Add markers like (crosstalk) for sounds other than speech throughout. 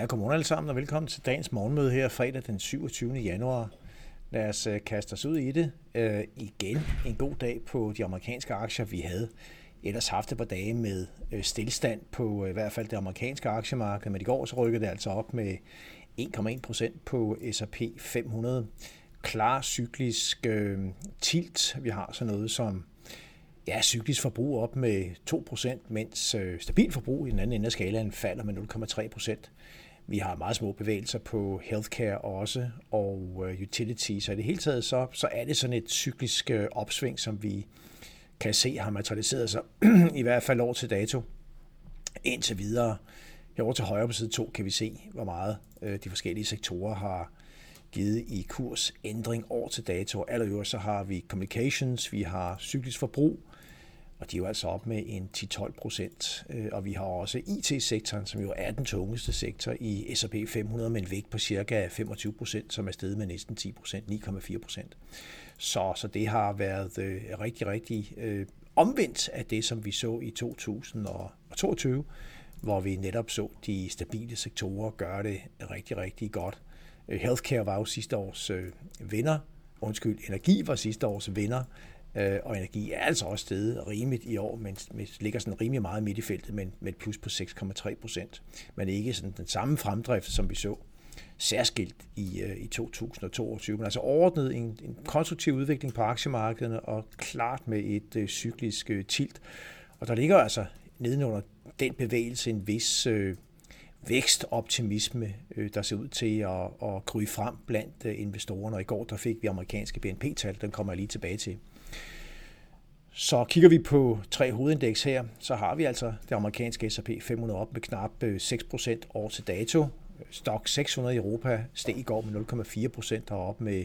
Ja, godmorgen alle sammen og velkommen til dagens morgenmøde her fredag den 27. januar. Lad os øh, kaste os ud i det. Øh, igen en god dag på de amerikanske aktier. Vi havde ellers haft et par dage med uh, stillstand på øh, i hvert fald det amerikanske aktiemarked, men i går så rykkede det altså op med 1,1 procent på S&P 500. Klar cyklisk øh, tilt. Vi har så noget som ja, cyklisk forbrug op med 2%, mens øh, stabil forbrug i den anden ende af skalaen falder med 0,3%. Vi har meget små bevægelser på healthcare også, og øh, utilities. Så i det hele taget, så, så er det sådan et cyklisk øh, opsving, som vi kan se har materialiseret sig, (clears throat) i hvert fald år til dato. Indtil videre, herovre til højre på side 2, kan vi se, hvor meget øh, de forskellige sektorer har givet i kursændring år til dato. Allerøverst så har vi communications, vi har cyklisk forbrug, og de er jo altså op med en 10-12 procent. Øh, og vi har også IT-sektoren, som jo er den tungeste sektor i S&P 500, med en vægt på cirka 25 procent, som er steget med næsten 10 procent, 9,4 procent. Så, så det har været øh, rigtig, rigtig øh, omvendt af det, som vi så i 2022, hvor vi netop så de stabile sektorer gøre det rigtig, rigtig godt. Øh, healthcare var jo sidste års øh, vinder, undskyld, energi var sidste års vinder, Øh, og energi er altså også steget rimeligt i år, men, men ligger sådan rimelig meget midt i feltet med, med et plus på 6,3 procent. Men ikke sådan den samme fremdrift, som vi så særskilt i, øh, i 2022. Men altså overordnet en, en konstruktiv udvikling på aktiemarkederne og klart med et øh, cyklisk øh, tilt. Og der ligger altså nedenunder den bevægelse en vis øh, vækstoptimisme, øh, der ser ud til at, at gryde frem blandt øh, investorerne. Og i går der fik vi amerikanske BNP-tal, den kommer jeg lige tilbage til. Så kigger vi på tre hovedindeks her, så har vi altså det amerikanske S&P 500 op med knap øh, 6% år til dato. Stock 600 i Europa steg i går med 0,4% og op med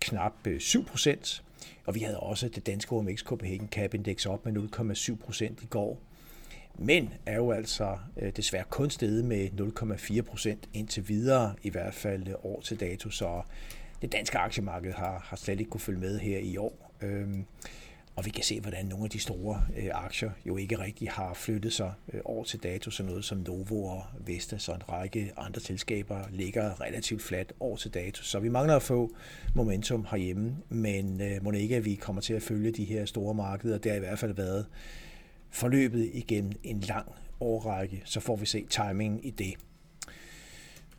knap øh, 7%. Og vi havde også det danske OMX Copenhagen Cap Index op med 0,7% i går. Men er jo altså øh, desværre kun steget med 0,4% indtil videre, i hvert fald år til dato, så det danske aktiemarked har, har slet ikke kunne følge med her i år. Øhm, og vi kan se, hvordan nogle af de store øh, aktier jo ikke rigtig har flyttet sig øh, over til dato, så noget som Novo og Vestas og en række andre selskaber ligger relativt fladt over til dato. Så vi mangler at få momentum herhjemme, men øh, må ikke, at vi kommer til at følge de her store markeder. Det har i hvert fald været forløbet igennem en lang årrække, så får vi se timingen i det.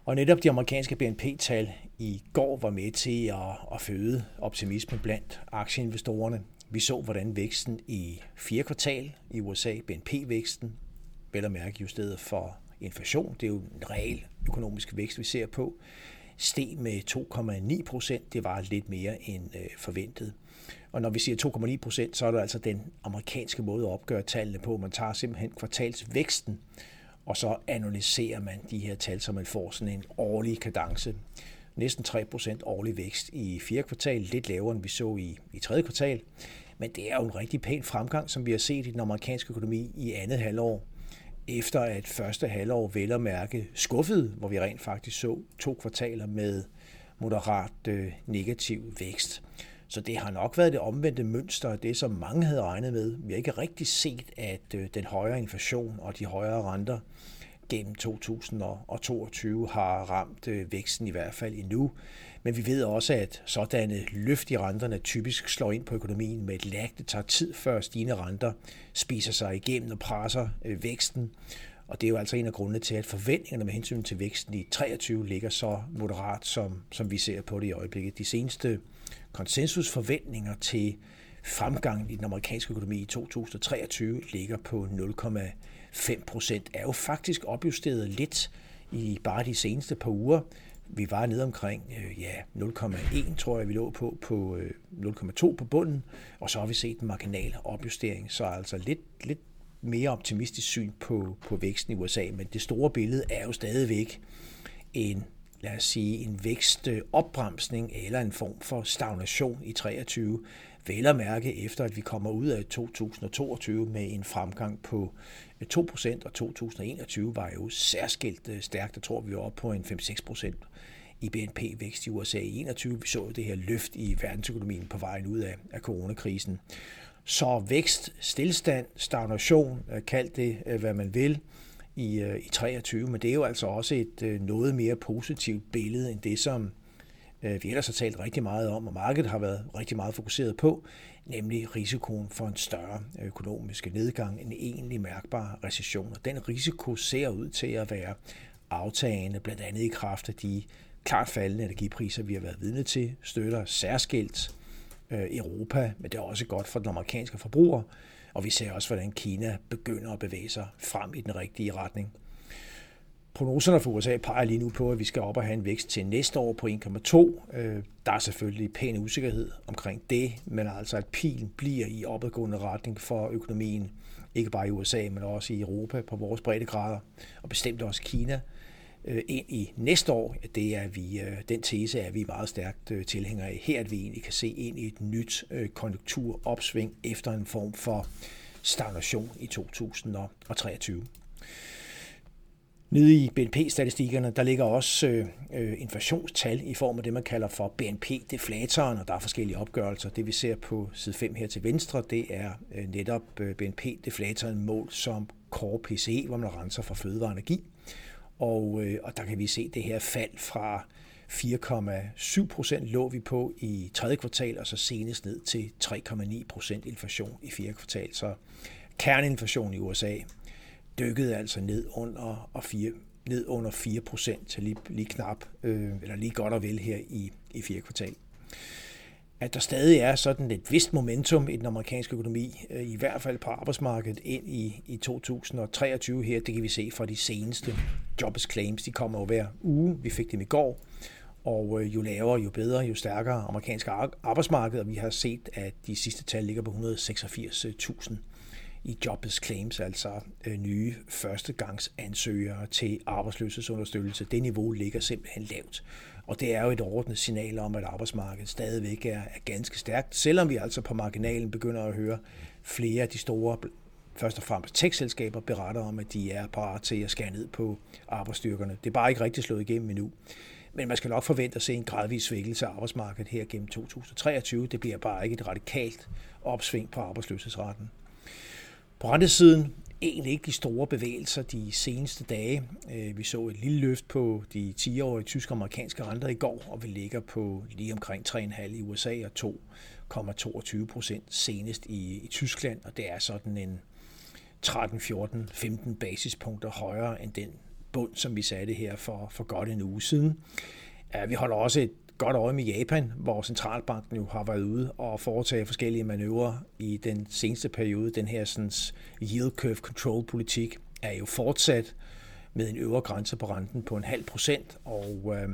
Og netop de amerikanske BNP-tal i går var med til at, at føde optimisme blandt aktieinvestorerne. Vi så, hvordan væksten i fjerde kvartal i USA, BNP-væksten, vel at mærke justeret for inflation, det er jo en reel økonomisk vækst, vi ser på, steg med 2,9 procent. Det var lidt mere end øh, forventet. Og når vi siger 2,9 procent, så er det altså den amerikanske måde at opgøre tallene på. Man tager simpelthen kvartalsvæksten, og så analyserer man de her tal, så man får sådan en årlig kadence. Næsten 3% årlig vækst i fjerde kvartal, lidt lavere end vi så i, i tredje kvartal. Men det er jo en rigtig pæn fremgang, som vi har set i den amerikanske økonomi i andet halvår. Efter at første halvår vel at mærke skuffede, hvor vi rent faktisk så to kvartaler med moderat øh, negativ vækst. Så det har nok været det omvendte mønster af det, som mange havde regnet med. Vi har ikke rigtig set, at øh, den højere inflation og de højere renter gennem 2022 har ramt øh, væksten i hvert fald endnu. Men vi ved også, at sådanne løft i renterne typisk slår ind på økonomien med et lag. Det tager tid før stigende renter spiser sig igennem og presser øh, væksten. Og det er jo altså en af grundene til, at forventningerne med hensyn til væksten i 23 ligger så moderat, som, som vi ser på det i øjeblikket. De seneste konsensusforventninger til fremgangen i den amerikanske økonomi i 2023 ligger på 0,5 procent, er jo faktisk opjusteret lidt i bare de seneste par uger. Vi var nede omkring øh, ja, 0,1, tror jeg, vi lå på, på øh, 0,2 på bunden, og så har vi set en marginal opjustering, så altså lidt, lidt mere optimistisk syn på, på væksten i USA, men det store billede er jo stadigvæk en lad os sige, en vækstopbremsning eller en form for stagnation i 23, vel at mærke efter, at vi kommer ud af 2022 med en fremgang på øh, 2%, og 2021 var jo særskilt øh, stærkt. Der tror, vi var oppe på en 5-6% i BNP-vækst i USA i 21. Vi så det her løft i verdensøkonomien på vejen ud af, af coronakrisen. Så vækst, stillstand, stagnation, øh, kald det hvad man vil, i, i 23, men det er jo altså også et noget mere positivt billede end det, som Øh, vi ellers har talt rigtig meget om, og markedet har været rigtig meget fokuseret på, nemlig risikoen for en større økonomisk nedgang, en egentlig mærkbar recession. Og den risiko ser ud til at være aftagende, blandt andet i kraft af de klart faldende energipriser, vi har været vidne til, støtter særskilt øh, Europa, men det er også godt for den amerikanske forbruger, og vi ser også, hvordan Kina begynder at bevæge sig frem i den rigtige retning. Prognoserne for USA peger lige nu på, at vi skal op og have en vækst til næste år på 1,2. Øh, der er selvfølgelig pæn usikkerhed omkring det, men altså at pilen bliver i opadgående retning for økonomien, ikke bare i USA, men også i Europa på vores breddegrader, og bestemt også Kina øh, ind i næste år, det er vi, øh, den tese er vi meget stærkt tilhængere af. Her at vi egentlig kan se ind i et nyt konjunkturopsving efter en form for stagnation i 2023. Nede i BNP-statistikkerne, der ligger også øh, øh, inflationstal i form af det, man kalder for BNP-deflatoren, og der er forskellige opgørelser. Det vi ser på side 5 her til venstre, det er øh, netop øh, BNP-deflatoren mål som core PCE, hvor man renser for fødevare og energi. Og, øh, og der kan vi se det her fald fra 4,7 procent lå vi på i tredje kvartal, og så senest ned til 3,9 procent inflation i fjerde kvartal. Så kerneinflation i USA dykkede altså ned under, og 4, ned under 4 procent til lige, lige knap, øh, eller lige godt og vel her i, i fjerde kvartal. At der stadig er sådan et vist momentum i den amerikanske økonomi, øh, i hvert fald på arbejdsmarkedet ind i, i 2023 her, det kan vi se fra de seneste jobless claims. De kommer jo hver uge. Vi fik dem i går. Og øh, jo lavere, jo bedre, jo stærkere amerikanske arbejdsmarked, og vi har set, at de sidste tal ligger på 186.000 i jobbets claims, altså øh, nye førstegangsansøgere til arbejdsløshedsunderstøttelse. Det niveau ligger simpelthen lavt. Og det er jo et ordnet signal om, at arbejdsmarkedet stadigvæk er, er ganske stærkt, selvom vi altså på marginalen begynder at høre flere af de store, først og fremmest tech-selskaber, beretter om, at de er parat til at skære ned på arbejdsstyrkerne. Det er bare ikke rigtig slået igennem endnu. Men man skal nok forvente at se en gradvis svækkelse af arbejdsmarkedet her gennem 2023. Det bliver bare ikke et radikalt opsving på arbejdsløshedsraten. På rentesiden egentlig ikke de store bevægelser de seneste dage. Øh, vi så et lille løft på de 10-årige tyske og amerikanske renter i går, og vi ligger på lige omkring 3,5 i USA og 2,22 procent senest i, i Tyskland, og det er sådan en 13, 14, 15 basispunkter højere end den bund, som vi satte her for, for godt en uge siden. Vi holder også et godt øje med Japan, hvor centralbanken jo har været ude og foretage forskellige manøvrer i den seneste periode. Den her sådan, yield curve control politik er jo fortsat med en øvre grænse på renten på en halv procent, og øh,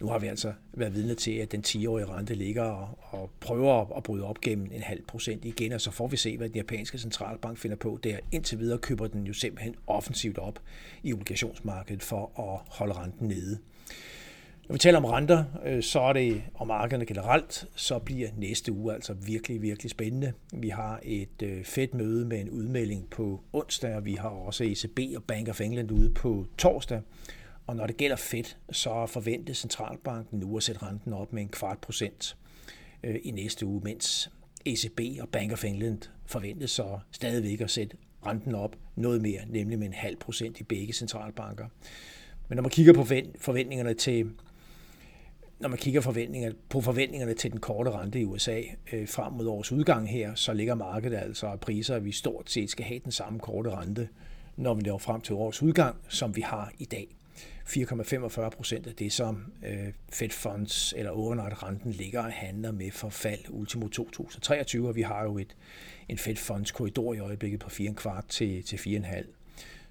nu har vi altså været vidne til, at den 10-årige rente ligger og, og prøver at bryde op gennem en halv procent igen, og så får vi se, hvad den japanske centralbank finder på der. Indtil videre køber den jo simpelthen offensivt op i obligationsmarkedet for at holde renten nede. Når vi taler om renter, øh, så er det om markederne generelt, så bliver næste uge altså virkelig, virkelig spændende. Vi har et øh, fedt møde med en udmelding på onsdag, og vi har også ECB og Bank of England ude på torsdag. Og når det gælder fedt, så forventes centralbanken nu at sætte renten op med en kvart procent øh, i næste uge, mens ECB og Bank of England forventes så stadigvæk at sætte renten op noget mere, nemlig med en halv procent i begge centralbanker. Men når man kigger på forventningerne til når man kigger forventninger, på forventningerne til den korte rente i USA øh, frem mod årets udgang her, så ligger markedet altså af priser, at vi stort set skal have den samme korte rente, når vi når frem til årets udgang, som vi har i dag. 4,45 procent af det, som øh, Fed Funds eller overnight-renten ligger og handler med for fald ultimo 2023, og vi har jo et, en Fed Funds korridor i øjeblikket på 4,25 til, til 4,5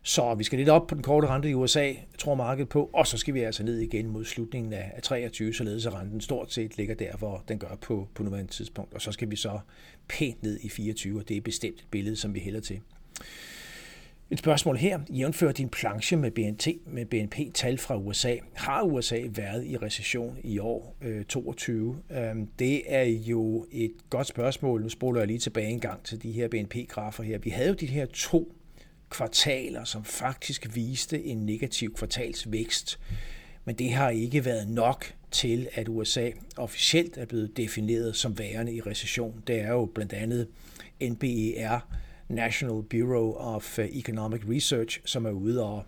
så vi skal lidt op på den korte rente i USA, tror markedet på, og så skal vi altså ned igen mod slutningen af 23, således at renten stort set ligger der, hvor den gør på, på nuværende tidspunkt. Og så skal vi så pænt ned i 24, og det er bestemt et billede, som vi hælder til. Et spørgsmål her. Jævnfør din planche med, BNP, med BNP-tal fra USA. Har USA været i recession i år øh, 22? Øhm, det er jo et godt spørgsmål. Nu spoler jeg lige tilbage en gang til de her BNP-grafer her. Vi havde jo de her to kvartaler, som faktisk viste en negativ kvartalsvækst. Men det har ikke været nok til, at USA officielt er blevet defineret som værende i recession. Det er jo blandt andet NBER, National Bureau of Economic Research, som er ude og,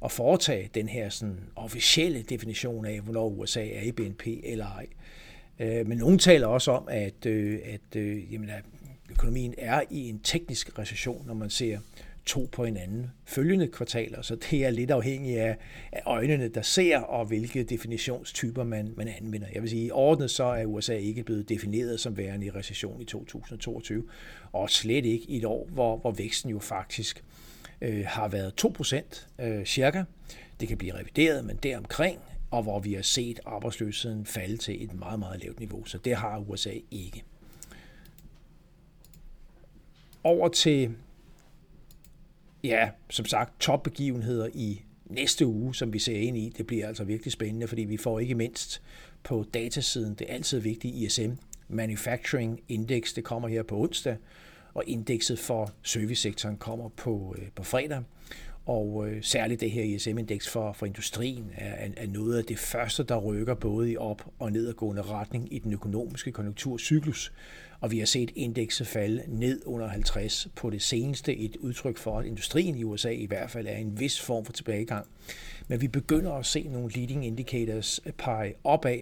og foretage den her sådan, officielle definition af, hvornår USA er i BNP eller ej. Øh, men nogen taler også om, at, øh, at øh, jamen, at økonomien er i en teknisk recession, når man ser to på hinanden følgende kvartaler, så det er lidt afhængigt af, af øjnene, der ser, og hvilke definitionstyper man, man anvender. Jeg vil sige, ordnet så er USA ikke blevet defineret som værende i recession i 2022, og slet ikke i et år, hvor, hvor væksten jo faktisk øh, har været 2% øh, cirka. Det kan blive revideret, men deromkring, og hvor vi har set arbejdsløsheden falde til et meget, meget lavt niveau. Så det har USA ikke. Over til ja, som sagt, topbegivenheder i næste uge, som vi ser ind i. Det bliver altså virkelig spændende, fordi vi får ikke mindst på datasiden det er altid vigtige ISM Manufacturing Index. Det kommer her på onsdag, og indekset for servicesektoren kommer på, øh, på fredag. Og øh, særligt det her ISM-indeks for, for industrien er, er noget af det første, der rykker både i op- og nedadgående retning i den økonomiske konjunkturcyklus og vi har set indekset falde ned under 50 på det seneste. Et udtryk for, at industrien i USA i hvert fald er en vis form for tilbagegang. Men vi begynder at se nogle leading indicators pege opad.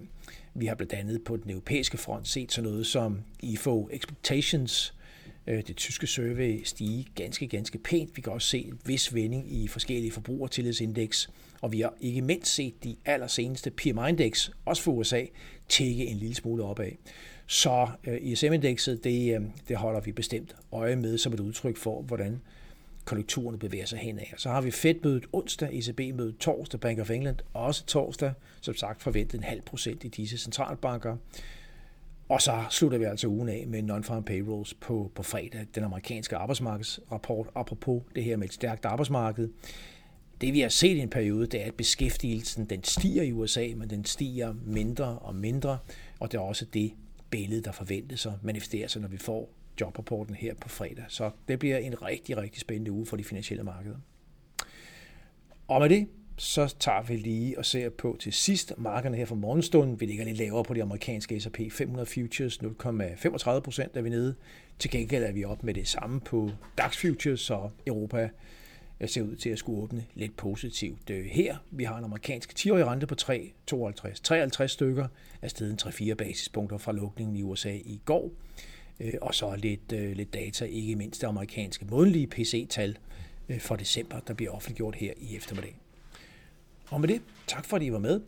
Vi har blandt andet på den europæiske front set sådan noget som IFO Expectations, øh, Øh, det tyske survey stige ganske, ganske pænt. Vi kan også se en vis vending i forskellige forbrugertillidsindeks, og vi har ikke mindst set de allerseneste PMI-indeks, også for USA, tække en lille smule opad. Så øh, ISM-indekset, det, øh, det holder vi bestemt øje med som et udtryk for, hvordan konjunkturerne bevæger sig henad. Så har vi Fed-mødet onsdag, ECB-mødet torsdag, Bank of England også torsdag, som sagt forventet en halv procent i disse centralbanker. Og så slutter vi altså ugen af med non-farm payrolls på, på fredag, den amerikanske arbejdsmarkedsrapport, apropos det her med et stærkt arbejdsmarked. Det vi har set i en periode, det er, at beskæftigelsen den stiger i USA, men den stiger mindre og mindre, og det er også det, billede, der forventes at manifestere sig, når vi får jobrapporten her på fredag. Så det bliver en rigtig, rigtig spændende uge for de finansielle markeder. Og med det, så tager vi lige og ser på til sidst markerne her fra morgenstunden. Vi ligger lidt lavere på de amerikanske S&P 500 futures, 0,35 procent er vi nede. Til gengæld er vi op med det samme på DAX futures, så Europa øh, ser ud til at skulle åbne lidt positivt øh, her. Vi har en amerikansk 10-årig rente på 3,52. 53 stykker er stedet 3-4 basispunkter fra lukningen i USA i går. Øh, og så lidt, lidt data, ikke mindst det amerikanske månedlige PC-tal for december, der bliver offentliggjort her i eftermiddag. Og med det, tak fordi I var med.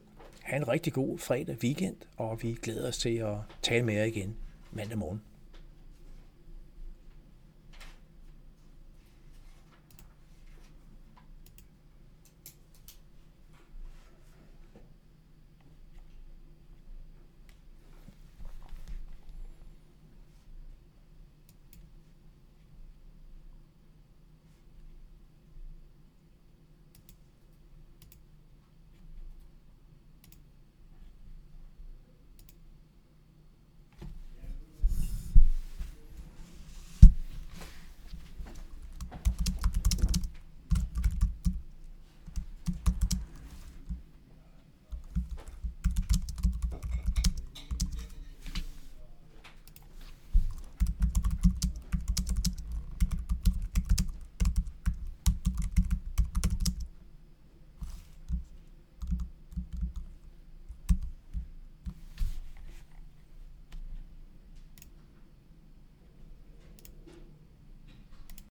Ha' en rigtig god fredag weekend, og vi glæder os til at tale med jer igen mandag morgen.